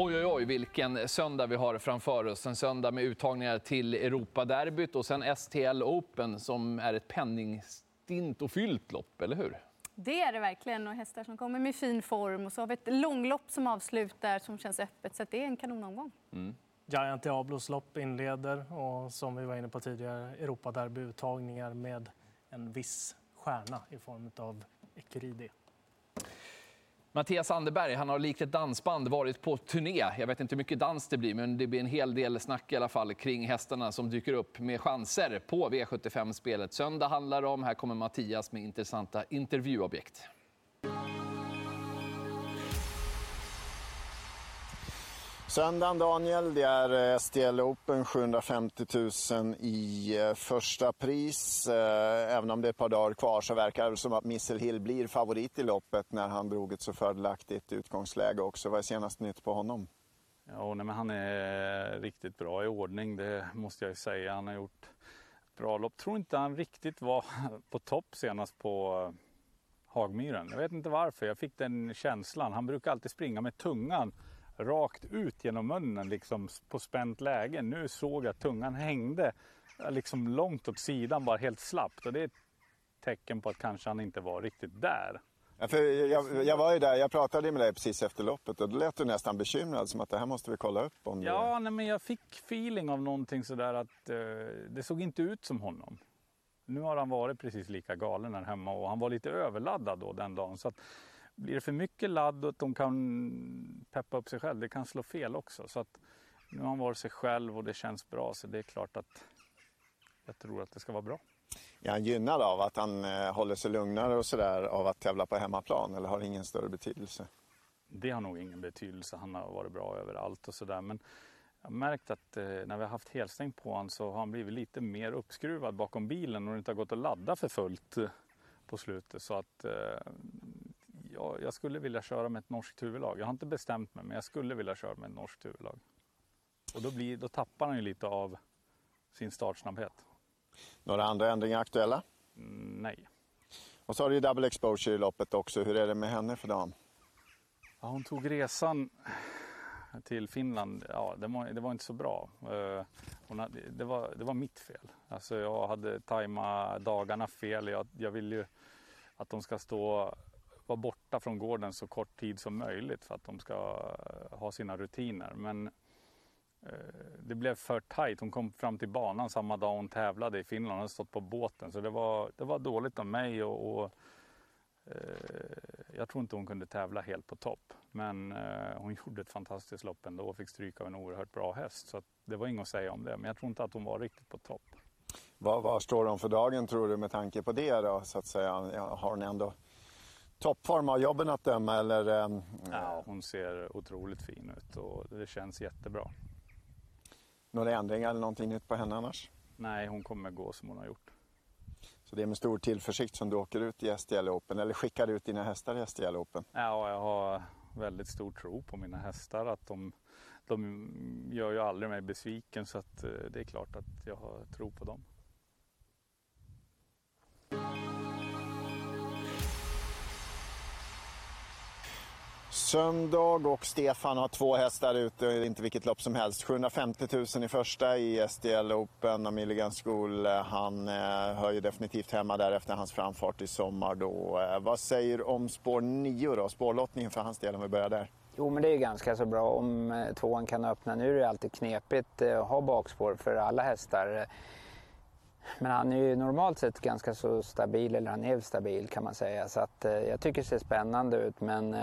Oj, oj, oj, vilken söndag vi har framför oss. En söndag med uttagningar till Europaderbyt och sen STL Open som är ett penningstint och fyllt lopp, eller hur? Det är det verkligen. Och hästar som kommer med fin form. Och så har vi ett långlopp som avslutar som känns öppet. Så det är en kanonomgång. Mm. Giant Diablos lopp inleder och som vi var inne på tidigare Europaderbyuttagningar med en viss stjärna i form av Ekuridi. Mattias Anderberg han har likt ett dansband varit på turné. Jag vet inte hur mycket dans det blir, men det blir en hel del snack i alla fall kring hästarna som dyker upp med chanser på V75-spelet. Söndag handlar det om. Här kommer Mattias med intressanta intervjuobjekt. Söndagen Daniel, det är eh, STL Open, 750 000 i eh, första pris. Eh, även om det är ett par dagar kvar så verkar det som att Missel Hill blir favorit i loppet när han drog ett så fördelaktigt utgångsläge också. Vad är senast nytt på honom? Ja, nej, men han är riktigt bra i ordning, det måste jag säga. Han har gjort ett bra lopp. Tror inte han riktigt var på topp senast på Hagmyren. Jag vet inte varför, jag fick den känslan. Han brukar alltid springa med tungan rakt ut genom munnen liksom på spänt läge. Nu såg jag att tungan hängde liksom långt åt sidan, bara helt slappt. Och det är ett tecken på att kanske han inte var riktigt där. Ja, för jag, jag, var ju där, jag pratade med dig precis efter loppet och då lät du nästan bekymrad som att det här måste vi kolla upp. Om ja, det... nej, men jag fick feeling av någonting sådär att eh, det såg inte ut som honom. Nu har han varit precis lika galen här hemma och han var lite överladdad då den dagen. Så att, blir det för mycket ladd och att de kan peppa upp sig själv, det kan slå fel också. Så att nu har han varit sig själv och det känns bra så det är klart att jag tror att det ska vara bra. Är han gynnad av att han eh, håller sig lugnare och sådär av att tävla på hemmaplan eller har det ingen större betydelse? Det har nog ingen betydelse. Han har varit bra överallt och sådär. Men jag har märkt att eh, när vi har haft helstäng på honom så har han blivit lite mer uppskruvad bakom bilen och det inte har gått att ladda för fullt eh, på slutet. Så att eh, jag, jag skulle vilja köra med ett norskt huvudlag. Jag har inte bestämt mig, men jag skulle vilja köra med ett norskt huvudlag. Och då, blir, då tappar han ju lite av sin startsnabbhet. Några andra ändringar aktuella? Mm, nej. Och så har du ju double exposure i loppet också. Hur är det med henne för dagen? Ja, hon tog resan till Finland. Ja, det var, det var inte så bra. Uh, hade, det, var, det var mitt fel. Alltså jag hade tajmat dagarna fel. Jag, jag vill ju att de ska stå vara borta från gården så kort tid som möjligt för att de ska eh, ha sina rutiner. Men eh, det blev för tajt. Hon kom fram till banan samma dag hon tävlade i Finland. Hon hade stått på båten. Så det var, det var dåligt av mig och, och eh, jag tror inte hon kunde tävla helt på topp. Men eh, hon gjorde ett fantastiskt lopp ändå och fick stryk av en oerhört bra häst. Så det var inget att säga om det. Men jag tror inte att hon var riktigt på topp. Var, var står hon för dagen tror du med tanke på det då? Så att säga? Har hon ändå toppform av jobben att döma? Eller, ähm, ja, hon ser otroligt fin ut och det känns jättebra. Några ändringar eller någonting nytt på henne annars? Nej, hon kommer gå som hon har gjort. Så det är med stor tillförsikt som du åker ut i STL Open eller skickar ut dina hästar i STL Open? Ja, jag har väldigt stor tro på mina hästar. Att de, de gör ju aldrig mig besviken så att eh, det är klart att jag har tro på dem. Söndag och Stefan har två hästar ute, inte vilket lopp som helst. 750 000 i första i SDL Open och Milligan School. Eh, han eh, hör ju definitivt hemma där efter hans framfart i sommar då. Eh, vad säger du om spår 9 då, spårlottningen för hans del om vi börjar där? Jo men det är ganska så bra om eh, tvåan kan öppna. Nu är det alltid knepigt eh, att ha bakspår för alla hästar. Men han är ju normalt sett ganska så stabil, eller han är stabil kan man säga. Så att, jag tycker det ser spännande ut men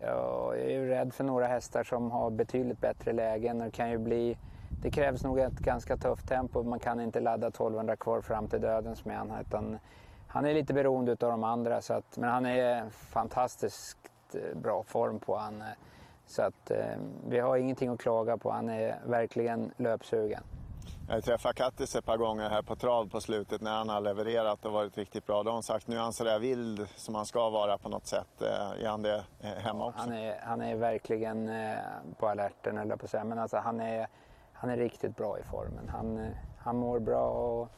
jag är ju rädd för några hästar som har betydligt bättre lägen. Det, kan ju bli, det krävs nog ett ganska tufft tempo. Man kan inte ladda 1200 kvar fram till dödens med han, utan han är lite beroende av de andra. Så att, men han är fantastiskt eh, bra form på han. Eh, så att eh, vi har ingenting att klaga på. Han är verkligen löpsugen. Jag har träffat Kattis ett par gånger här på trav på slutet när han har levererat och varit riktigt bra. Då har han sagt nu är han sådär vild som han ska vara på något sätt. Eh, är han det eh, hemma också? Han är, han är verkligen eh, på alerten eller på att säga. Men alltså, han, är, han är riktigt bra i formen. Han, han mår bra och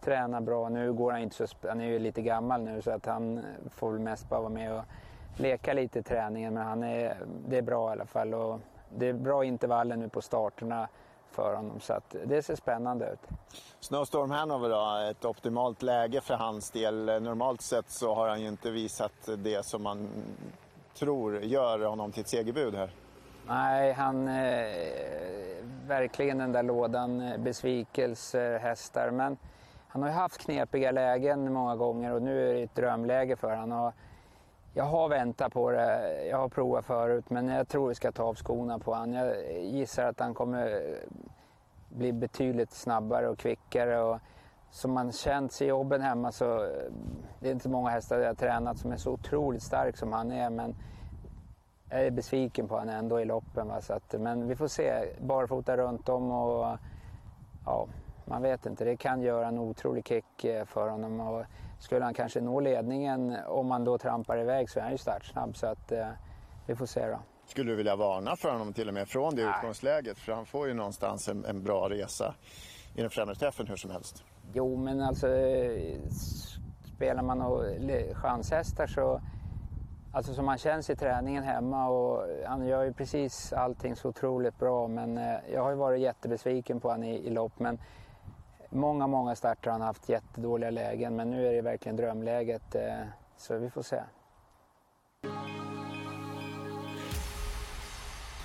tränar bra. Nu går han inte så... Han är ju lite gammal nu så att han får väl mest bara vara med och leka lite i träningen men han är, det är bra i alla fall. Och det är bra intervaller nu på starterna för honom så det ser spännande ut. Snowstorm Hanover då, ett optimalt läge för hans del. Normalt sett så har han ju inte visat det som man tror gör honom till ett segerbud här. Nej, han eh, verkligen den där lådan eh, besvikelser, hästar. Men han har ju haft knepiga lägen många gånger och nu är det ett drömläge för honom. Jag har väntat på det, jag har provat förut men jag tror vi ska ta av skorna på honom. Jag gissar att han kommer bli betydligt snabbare och kvickare. Och som man känt sig i jobben hemma så det är inte många hästar jag har tränat som är så otroligt stark som han är. Men jag är besviken på honom ändå i loppen. Va? Så att, men vi får se. Barfota runt om och ja, man vet inte. Det kan göra en otrolig kick eh, för honom. Och skulle han kanske nå ledningen om han då trampar iväg så är han ju startsnabb. Så att, eh, vi får se då. Skulle du vilja varna för honom till och med från det Nej. utgångsläget? För han får ju någonstans en, en bra resa i den främre träffen hur som helst. Jo, men alltså spelar man och chanshästar så Alltså som han känns i träningen hemma och han gör ju precis allting så otroligt bra men eh, jag har ju varit jättebesviken på honom i, i lopp men många, många starter har han haft jättedåliga lägen men nu är det verkligen drömläget eh, så vi får se.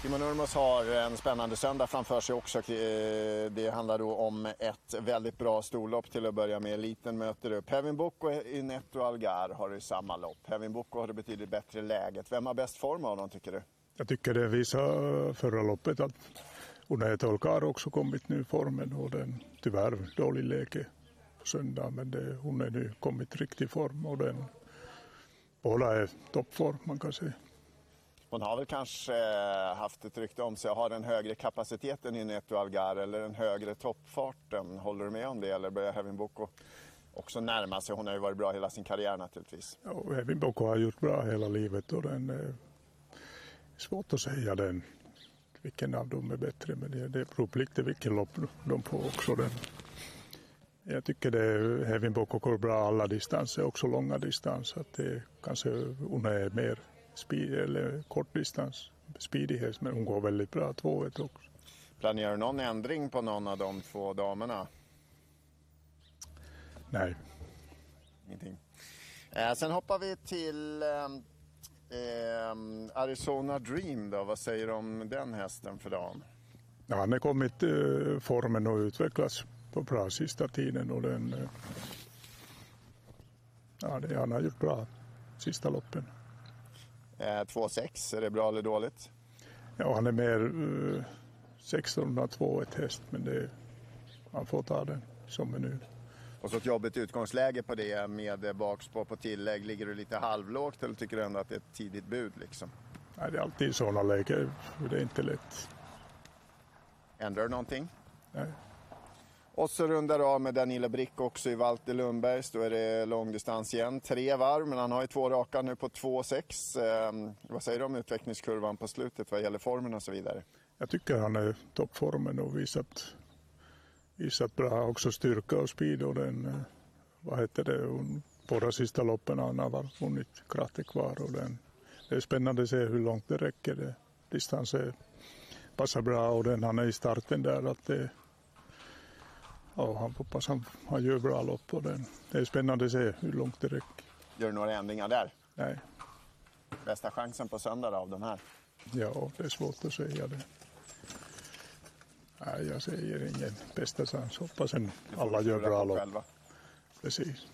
Timo Nurmos har en spännande söndag framför sig också. Eh, Det handlar då om ett väldigt bra storlopp till att börja med. Eliten möter upp Hevin Boko i Netto Algar har du samma lopp. Hevin Boko har det betydligt bättre läget. Vem har bäst form av dem tycker du? Jag tycker det visar förra loppet att Unae Tolka har också kommit nu i formen och den tyvärr dålig läge på söndag men det, hon är nu kommit riktig form och den båda är toppform man kan säga. Hon har väl kanske eh, haft ett rykte om sig att ha den högre kapaciteten i Netto Algar eller den högre toppfarten. Håller du med om det eller börjar Hevin Boko också närma sig? Hon har ju varit bra hela sin karriär naturligtvis. Ja, och Evin Boko har gjort bra hela livet och den är svårt att säga den vilken av dem är bättre men det, det på lite vilken lopp de får också. Den. Jag tycker det Hevin Boko går bra alla distanser, också långa distanser. Att det kanske hon är mer speed, eller kortdistans, speedighet, men hon går väldigt bra tvået också. Planerar du någon ändring på någon av de två damerna? Nej, Ingenting. Eh, sen hoppar vi till ehm, ehm, Arizona Dream. Då. Vad säger du om den hästen för dagen? ja, han har kommit eh, formen och utvecklats på bra sista tiden och den, eh, ja, det, han har gjort bra sista loppen. Eh, 2,6, är det bra eller dåligt? Ja, han är mer eh, 1602 ett häst, men det, man får ta den som är nu. Och så ett jobbigt utgångsläge på det med bakspår på tillägg. Ligger du lite halvlågt eller tycker du ändå att det är ett tidigt bud? Liksom? Nej, det är alltid sådana lägen, det är inte lätt. Ändrar du någonting? Nej. Och så rundar du av med Danilo Brick också i Walter Lundbergs. Då är det långdistans igen. Tre varv, men han har ju två raka nu på 2,6. Eh, vad säger du om utvecklingskurvan på slutet vad gäller formen och så vidare? Jag tycker han är toppformen och visat, visat bra också styrka och speed och den, eh, vad heter det, båda sista loppen han har vunnit kratte kvar och den, det är spännande att se hur långt det räcker. Det, distansen passar bra och den han är i starten där att det, ja, han hoppas han, han gör bra lopp och den, det är spännande att se hur långt det räcker. Gör du några ändringar där? Nej, Bästa chansen på söndag av de här? ja, det är svårt att säga det. Nej, jag säger ingen bästa chans. Hoppas en alla gör bra lopp. Precis.